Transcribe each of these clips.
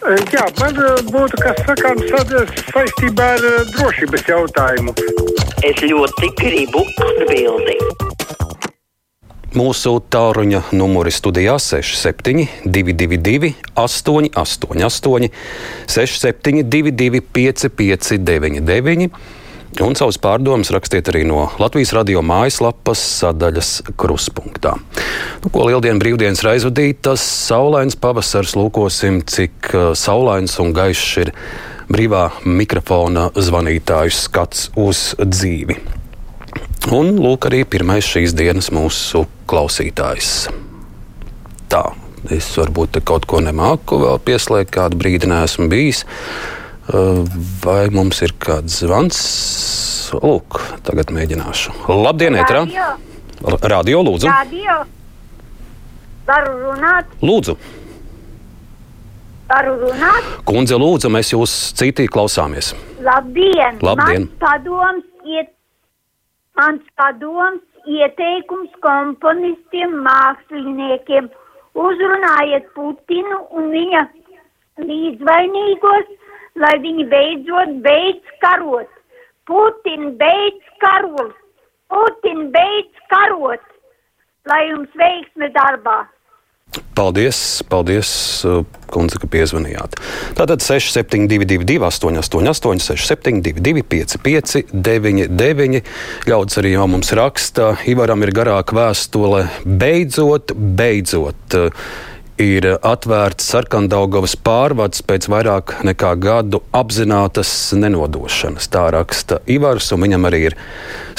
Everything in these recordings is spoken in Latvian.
Jā, man būtu kas sakāms saistībā ar drošības jautājumu. Es ļoti gribu atbildēt. Mūsu tālruņa numuri studijā 67, 222, 888, 672, 559, un savus pārdomas rakstiet arī no Latvijas radio mājaslapas sadaļas kruspunktā. Nu, ko lieldienu brīvdienas ir aizvadītas, saulains pavasars, lūkosim, cik uh, saulains un gaišs ir brīvā mikrofona zvanītāju skats uz dzīvi. Un lūk, arī pirmais šīs dienas mūsu klausītājs. Tā, es varbūt kaut ko nemāku vēl pieslēgt, kādu brīdi neesmu bijis. Uh, vai mums ir kāds zvans? Lūk, tagad mēģināšu. Labdien, Etra! Radio, lūdzu! Radio. Varu runāt, Lūdzu, varu runāt. kundze, lūdzu, mēs jūs citī klausāmies. Labdien! Labdien. Mans padoms, iet, mans padoms ieteikums komponistiem, māksliniekiem. Uzrunājiet Putinu un viņa līdzvainīgos, lai viņi beidzot beidz karot. Putin beidz karot! Putin beidz karot! Lai jums veiksme darbā! Paldies, paldies, uh, kundze, ka piezvanījāt. Tātad 6722, 888, 672, 559, 99. Ļaudis arī jau mums raksta, Ivaram ir garāka vēstule. Beidzot, beidzot. uh, Ir atvērts sarkandaugavas pārvads pēc vairāk nekā gadu apzinātas nenodošanas. Tā raksta Ivars, un viņam arī ir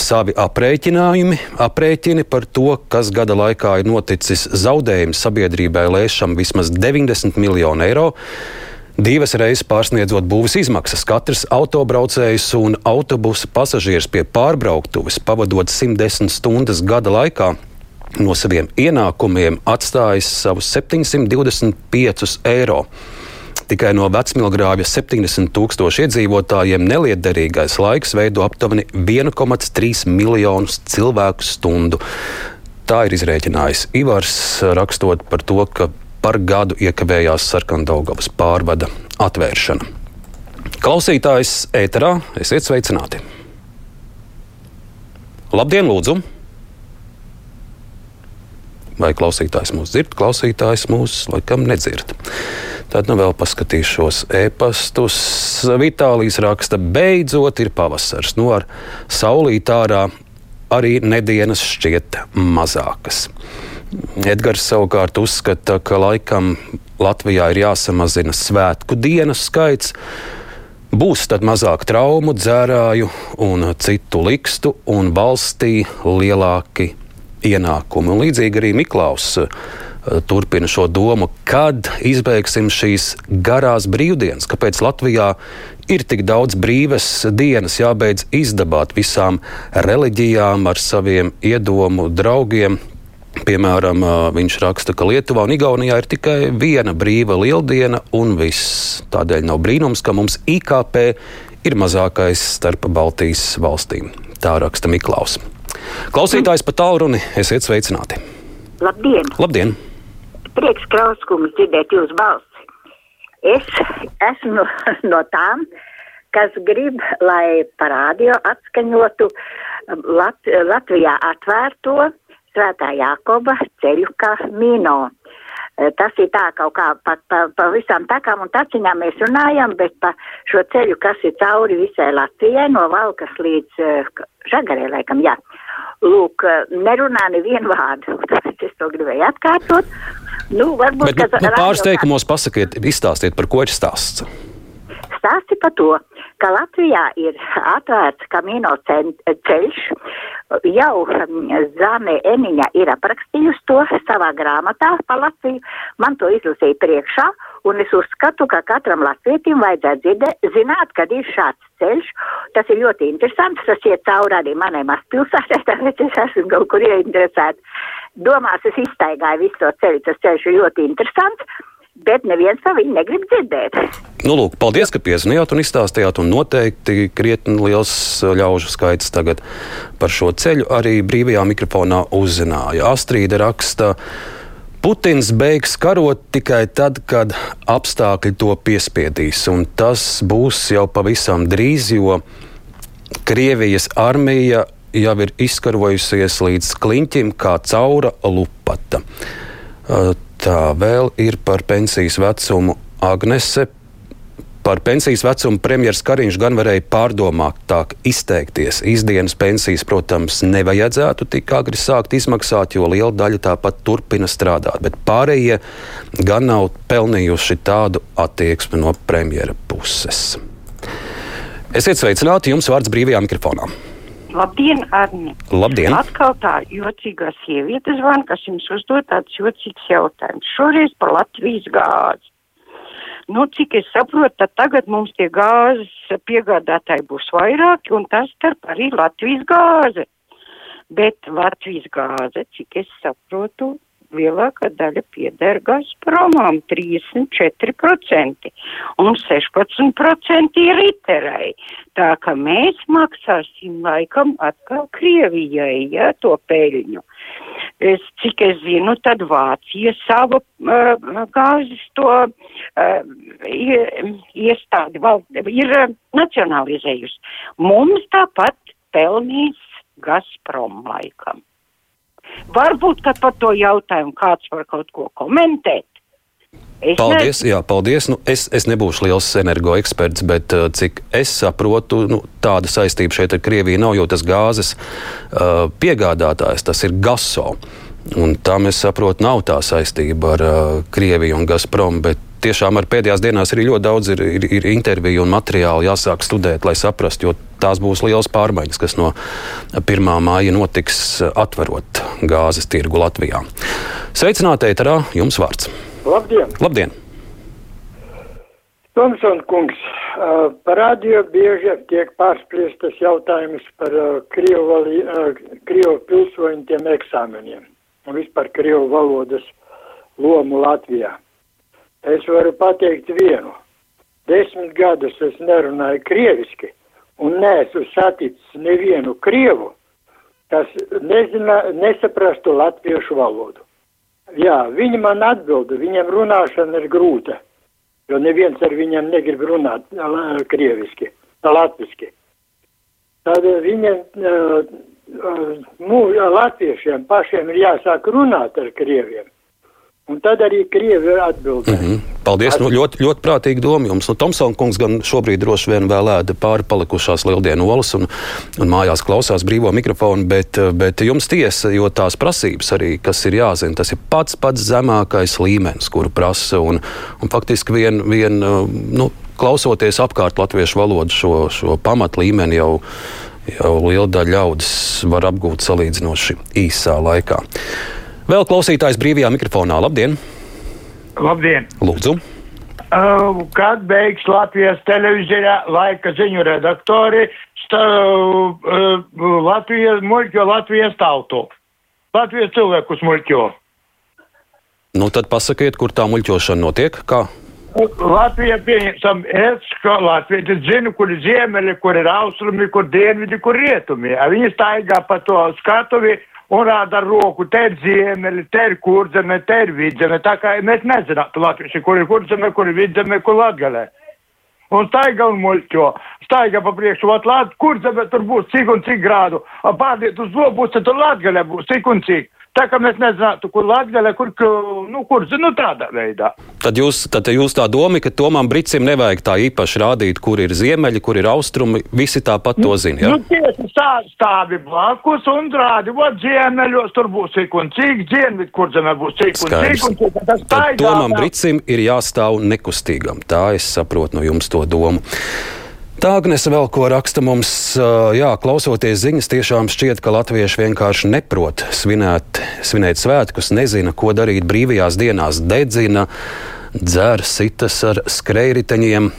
savi aprēķinājumi, aprēķini par to, kas gada laikā ir noticis zaudējums sabiedrībai lēšam vismaz 90 miljonu eiro. Divas reizes pārsniedzot būvniecības izmaksas, katrs autobraucējs un autobusa pasažieris pie pārbrauktuves pavadot 110 stundas gada laikā. No saviem ienākumiem atstājis savus 725 eiro. Tikai no vecmilgrāvja 70 tūkstošu iedzīvotājiem nelietderīgais laiks veido aptuveni 1,3 miljonus cilvēku stundu. Tā ir izrēķinājis Ivars, rakstot par to, ka par gadu iekavējās sarkandaugavas pārvada atvēršana. Klausītājs ēterā, esiet sveicināti! Labdien, lūdzu! Vai klausītājs mūs dzird, klausītājs mūs laikam nedzird. Tad nu vēl paskatīšos e-pastus. Vitālijas raksta, beidzot ir pavasars. Nu, ar saulīt ārā arī nedēļas šķiet mazākas. Edgars savukārt uzskata, ka laikam Latvijā ir jāsamazina svētku dienas skaits. Būs tad mazāk traumu, dzērāju un citu likstu, un valstī lielāki ienākumi. Un līdzīgi arī Miklaus uh, turpina šo domu, kad izbeigsim šīs garās brīvdienas, kāpēc Latvijā ir tik daudz brīvas dienas, jābeidz izdabāt visām reliģijām ar saviem iedomu draugiem. Piemēram, uh, viņš raksta, ka Lietuvā un Igaunijā ir tikai viena brīva lieldiena, un viss. Tādēļ nav brīnums, ka mums IKP ir mazākais starp Baltijas valstīm. Tā raksta Miklaus. Klausītājs pa tālruni, esiet sveicināti. Labdien! Labdien! Prieks, Krauskungs, dzirdēt jūsu balsi. Es esmu no, no tām, kas grib, lai parādio atskaņotu Lat, Latvijā atvērto Svētā Jākoba ceļu kā mino. Tas ir tā kaut kā pa, pa, pa visām takām un taciņām mēs runājam, bet pa šo ceļu, kas ir cauri visai Latvijai, no Valkas līdz uh, Žagarē, laikam, jā. Lūk, nerunā nevienu vārdu, tāpēc es to gribēju atkārtot. Nu, varbūt, Bet, nu, nu, pāris teikumos pasakiet, izstāstiet, par ko ir stāsts. stāsti par to, ka Latvijā ir atvērts kamino ceļš. Jau mm, Zāne Eniņa ir aprakstījusi to savā grāmatā par Latviju. Man to izlasīja priekšā, un es uzskatu, ka katram latvietim vajadzētu dzirde, zināt, kad ir šāds ceļš. Tas ir ļoti interesants, tas iet cauri arī manai mazpilsētai, tāpēc es esmu kaut kur ieinteresēta. Domās es iztaigāju visu to ceļu, tas ceļš ir ļoti interesants. Bet neviens to viņu negrib dzirdēt. Nu, lūk, paldies, ka piezvanījāt un izstāstījāt. Un noteikti krietni liels ļaužu skaits tagad par šo ceļu arī brīvajā mikrofonā uzzināja. Astrīda raksta. Putins beigs karot tikai tad, kad apstākļi to piespiedīs, un tas būs jau pavisam drīz, jo Krievijas armija jau ir izkarojusies līdz kliņķim, kā caura lupata. Tā vēl ir par pensijas vecumu Agnese Par pensijas vecumu premjerministrs Kariņš gan varēja pārdomātāk izteikties. Izdienas pensijas, protams, nevajadzētu tik agri sākt izmaksāt, jo liela daļa tāpat turpina strādāt. Bet pārējie gan nav pelnījuši tādu attieksmi no premjera puses. Esiet sveicināti, jums vārds brīvajā mikrofonā. Labdien, Arni! Labdien! Atkal tā jocīgā sieviete zvana, kas jums uzdod tāds jocīgs jautājums. Šoreiz par Latvijas gāzi. Nu, cik es saprotu, tad tagad mums tie gāzes piegādātāji būs vairāki, un tas starp arī Latvijas gāze. Bet Latvijas gāze, cik es saprotu, lielākā daļa pieder Gazpromam - 34% un 16% ir iterai. Tā ka mēs maksāsim laikam atkal Krievijai, ja, to peļņu. Es, cik es zinu, tad Vācija savu uh, gāzes to uh, iestādi val, ir uh, nacionalizējusi. Mums tāpat pelnīs Gazprom laikam. Varbūt, ka par to jautājumu kāds var kaut ko komentēt. Es paldies, ne... jā, paldies. Nu, es, es nebūšu liels energoeksperts, bet uh, cik es saprotu, nu, tāda saistība šeit ar Krieviju nav, jo tas gāzes uh, piegādātājs tas ir Gaso. Un tam es saprotu, nav tā saistība ar uh, Krieviju un Gazprom. Tiešām ar pēdējās dienās arī ļoti daudz ir, ir, ir interviju un materiālu jāsāk studēt, lai saprastu, jo tās būs liels pārmaiņas, kas no 1. māja notiks atverot gāzes tirgu Latvijā. Sveicināti, Eterā, jums vārds! Labdien! Labdien. Tomson kungs, par radio bieži tiek pārspriestas jautājums par Krievu, Krievu pilsoņu tiem eksāmeniem un vispār Krievu valodas lomu Latvijā. Es varu pateikt vienu. Desmit gadus es nerunāju krieviski un neesmu saticis nevienu Krievu, kas nezina, nesaprastu latviešu valodu. Jā, viņi man atbilda, viņiem runāšana ir grūta, jo neviens ar viņiem negrib runāt krieviski, latviski. Tad viņiem, nu, latviešiem pašiem ir jāsāk runāt ar krieviem. Un tad arī Krievi atbildēja. Mm -hmm. Paldies, nu, ļoti, ļoti prātīgi doma jums. Nu, Tomsona kungs gan šobrīd droši vien vēl ēda pāri palikušās lieldienu olas un, un mājās klausās brīvo mikrofonu, bet, bet jums tiesa, jo tās prasības arī, kas ir jāzina, tas ir pats pats zemākais līmenis, kuru prasa. Un, un faktiski vien, vien nu, klausoties apkārt latviešu valodu šo, šo pamat līmeni jau, jau liela daļa ļaudis var apgūt salīdzinoši īsā laikā. Vēl klausītājs brīvajā mikrofonā. Labdien! Labdien! Lūdzu! Uh, kad beigs Latvijas televīzijā laika ziņu redaktori stā, uh, Latvijas, muļķo Latvijas tautu? Latvijas cilvēkus muļķo. Nu, tad pasakiet, kur tā muļķošana notiek? Kā? Latvija pieņemsim, es, ka Latvija zinu, kur ir ziemeļi, kur ir austrumi, kur dienvidi, kur rietumi. Viņi staigā pa to skatuvi un rāda ar roku, te ir ziemeļi, te ir kurzeme, te ir vidzeme. Tā kā mēs nezinātu latvieši, kur ir kurzeme, kur ir vidzeme, kur latgalē. Un staiga un muļķo. Staiga pa priekšu, vat lāt, kurzeme tur būs cik un cik grādu. Pārdiet uz lobu, tad tur latgalē būs cik un cik. Tā kā mēs nezinātu, kur Latvijā, kur, nu, kur, nu, tādā veidā. Tad jūs, tad jūs tā doma, ka Tomam Brīsim nevajag tā īpaši rādīt, kur ir ziemeļi, kur ir austrumi, visi tāpat to zina. Ja? Nu, tieši tā stāvi blakus un rādi, vot ziemeļos tur būs cik un cik, dienvidu, kur zemē būs cik un Skaidrs. cik. Un cik tas Tad Tomam Brīsim ir jāstāv nekustīgam. Tā es saprotu no jums to domu. Tā Agnese vēl ko raksta mums, jā, klausoties ziņas, tiešām šķiet, ka latvieši vienkārši neprot svinēt, svinēt svētkus, nezina, ko darīt brīvajās dienās, dedzina, dzer sitas ar skrējriteņiem,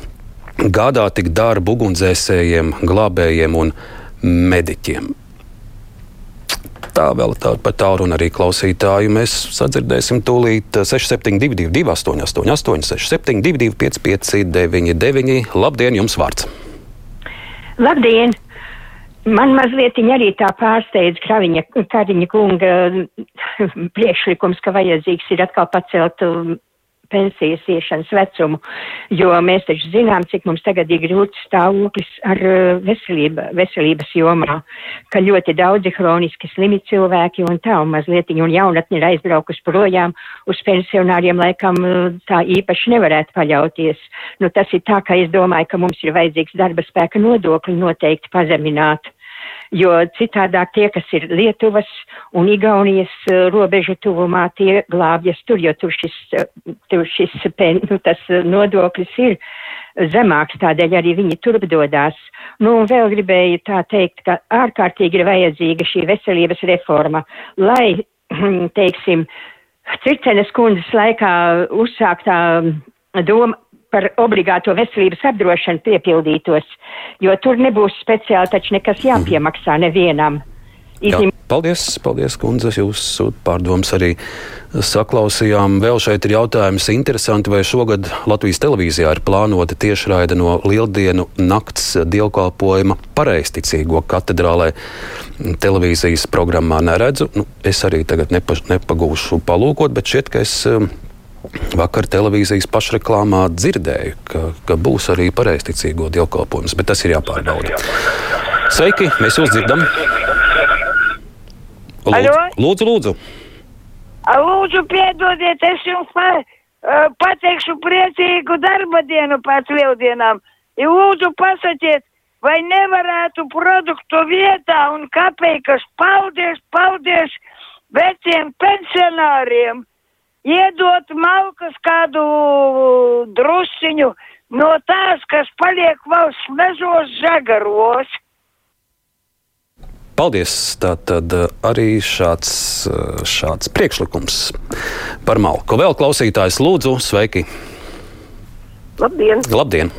gādā tik darbu ugunsdzēsējiem, glābējiem un mediķiem. Tā vēl tā, par tālruni arī klausītāju. Mēs sadzirdēsim tūlīt 6722, 888, 672, 559, Labdien, jums vārds! Labdien! Man mazliet arī tā pārsteidz Kraviņa, Kariņa kunga priekšlikums, ka vajadzīgs ir atkal pacelt um, pensijas iešanas vecumu, jo mēs taču zinām, cik mums tagad ir grūts stāvoklis ar uh, veselība, veselības jomā, ka ļoti daudzi hroniski slimi cilvēki un tā, un mazliet, un jaunatni ir aizbraukus projām uz pensionāriem, laikam uh, tā īpaši nevarētu paļauties. Nu, tas ir tā, ka es domāju, ka mums ir vajadzīgs darba spēka nodokli noteikti pazemināt jo citādāk tie, kas ir Lietuvas un Igaunijas uh, robežu tuvumā, tie glābjas tur, jo tur šis, uh, tur šis nu, tas uh, nodoklis ir zemāks, tādēļ arī viņi turp dodās. Nu, un vēl gribēju tā teikt, ka ārkārtīgi ir vajadzīga šī veselības reforma, lai, teiksim, Circenes kundzes laikā uzsāktā doma, par obligāto veselības apdrošanu piepildītos, jo tur nebūs speciāli taču nekas jāpiemaksā nevienam. Izņem... Jā, paldies, paldies, kundze, jūsu pārdomas arī saklausījām. Vēl šeit ir jautājums interesanti, vai šogad Latvijas televīzijā ir plānota tiešraide no Lieldienu nakts dievkalpojuma pareisticīgo katedrālē. Televīzijas programmā neredzu. Nu, es arī tagad nepa, nepagūšu palūkot, bet šķiet, ka es Vakar televīzijas pašreklāmā dzirdēju, ka, ka būs arī pareizticīgo dievkalpojums, bet tas ir jāpārbauda. Sveiki, mēs jūs dzirdam! Lūdzu, lūdzu! lūdzu. Lūdzu, piedodiet, es jums pa, uh, pateikšu priecīgu darba dienu pēc lieldienām. Lūdzu, pasakiet, vai nevarētu produktu vietā un kapeikas paldies, paldies veciem pensionāriem! Iedot malkas kādu drusiņu no tās, kas paliek valsts mežos zagaros. Paldies! Tātad eh, arī šāds, eh, šāds priekšlikums par malku. Vēl klausītājs lūdzu, sveiki! Labdien! Labdien.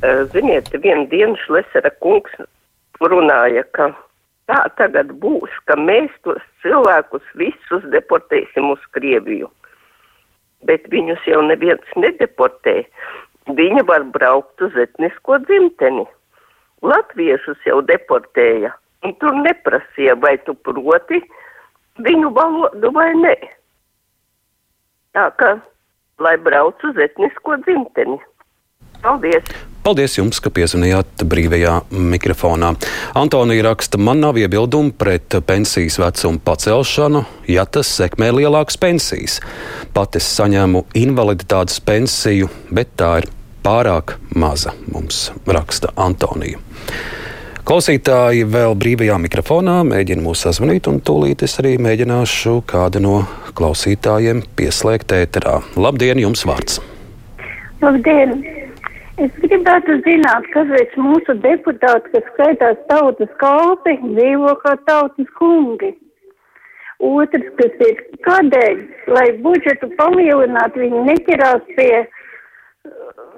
Eh, ziniet, vienu dienu Šlesera kungs runāja, ka tā tagad būs, ka mēs tos cilvēkus visus deportēsim uz Krieviju. Bet viņus jau neviens nedeportē. Viņi var braukt uz etnisko dzimteni. Latviešus jau deportēja, un tur neprasīja, vai tu proti viņu valodu vai nē. Tā kā, lai brauc uz etnisko dzimteni. Paldies! Paldies jums, ka piezvanījāt brīvajā mikrofonā. Antonija raksta, man nav iebildumu pret pensijas vecumu pacelšanu, ja tas sekmē lielākas pensijas. Pat es saņēmu invaliditātes pensiju, bet tā ir pārāk maza, mums raksta Antonija. Klausītāji vēl brīvajā mikrofonā mēģina mūs sazvanīt, un tūlīt es arī mēģināšu kādu no klausītājiem pieslēgt ēterā. Labdien, jums vārds! Labdien! Es gribētu zināt, kāpēc mūsu deputāti, kas skaitās tautas kalpi, dzīvo kā tautas kungi. Otrs, kas ir, kādēļ, lai budžetu palielinātu, viņi neķerās pie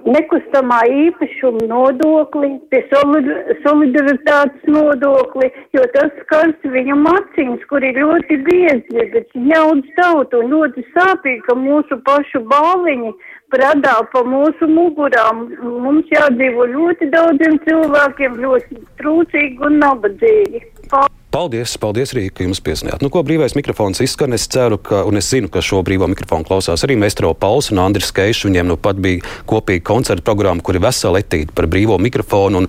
nekustamā īpašuma nodokli, pie solidaritātes nodokli, jo tas skars viņu maciņas, kur ir ļoti biezi, bet ņaudz tautu un ļoti sāpīgi, ka mūsu pašu balviņi pradā pa mūsu mugurām. Mums jādzīvo ļoti daudziem cilvēkiem, ļoti trūcīgi un nabadzīgi. Paldies! Paldies, paldies arī, ka jums piesaistījāt. Nu, ko brīvais mikrofons izskan? Es ceru, ka, un es zinu, ka šo brīvo mikrofonu klausās arī Mēstro Pauls un Andris Keišs. Viņiem nu pat bija kopīga koncerta programma, kur ir vesela etīda par brīvo mikrofonu un,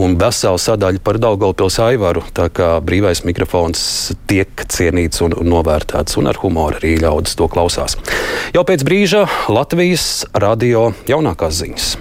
un vesela sadaļa par Daugaupils Aivaru. Tā kā brīvais mikrofons tiek cienīts un novērtēts, un ar humoru arī ļaudis to klausās. Jau pēc brīža Latvijas radio jaunākās ziņas.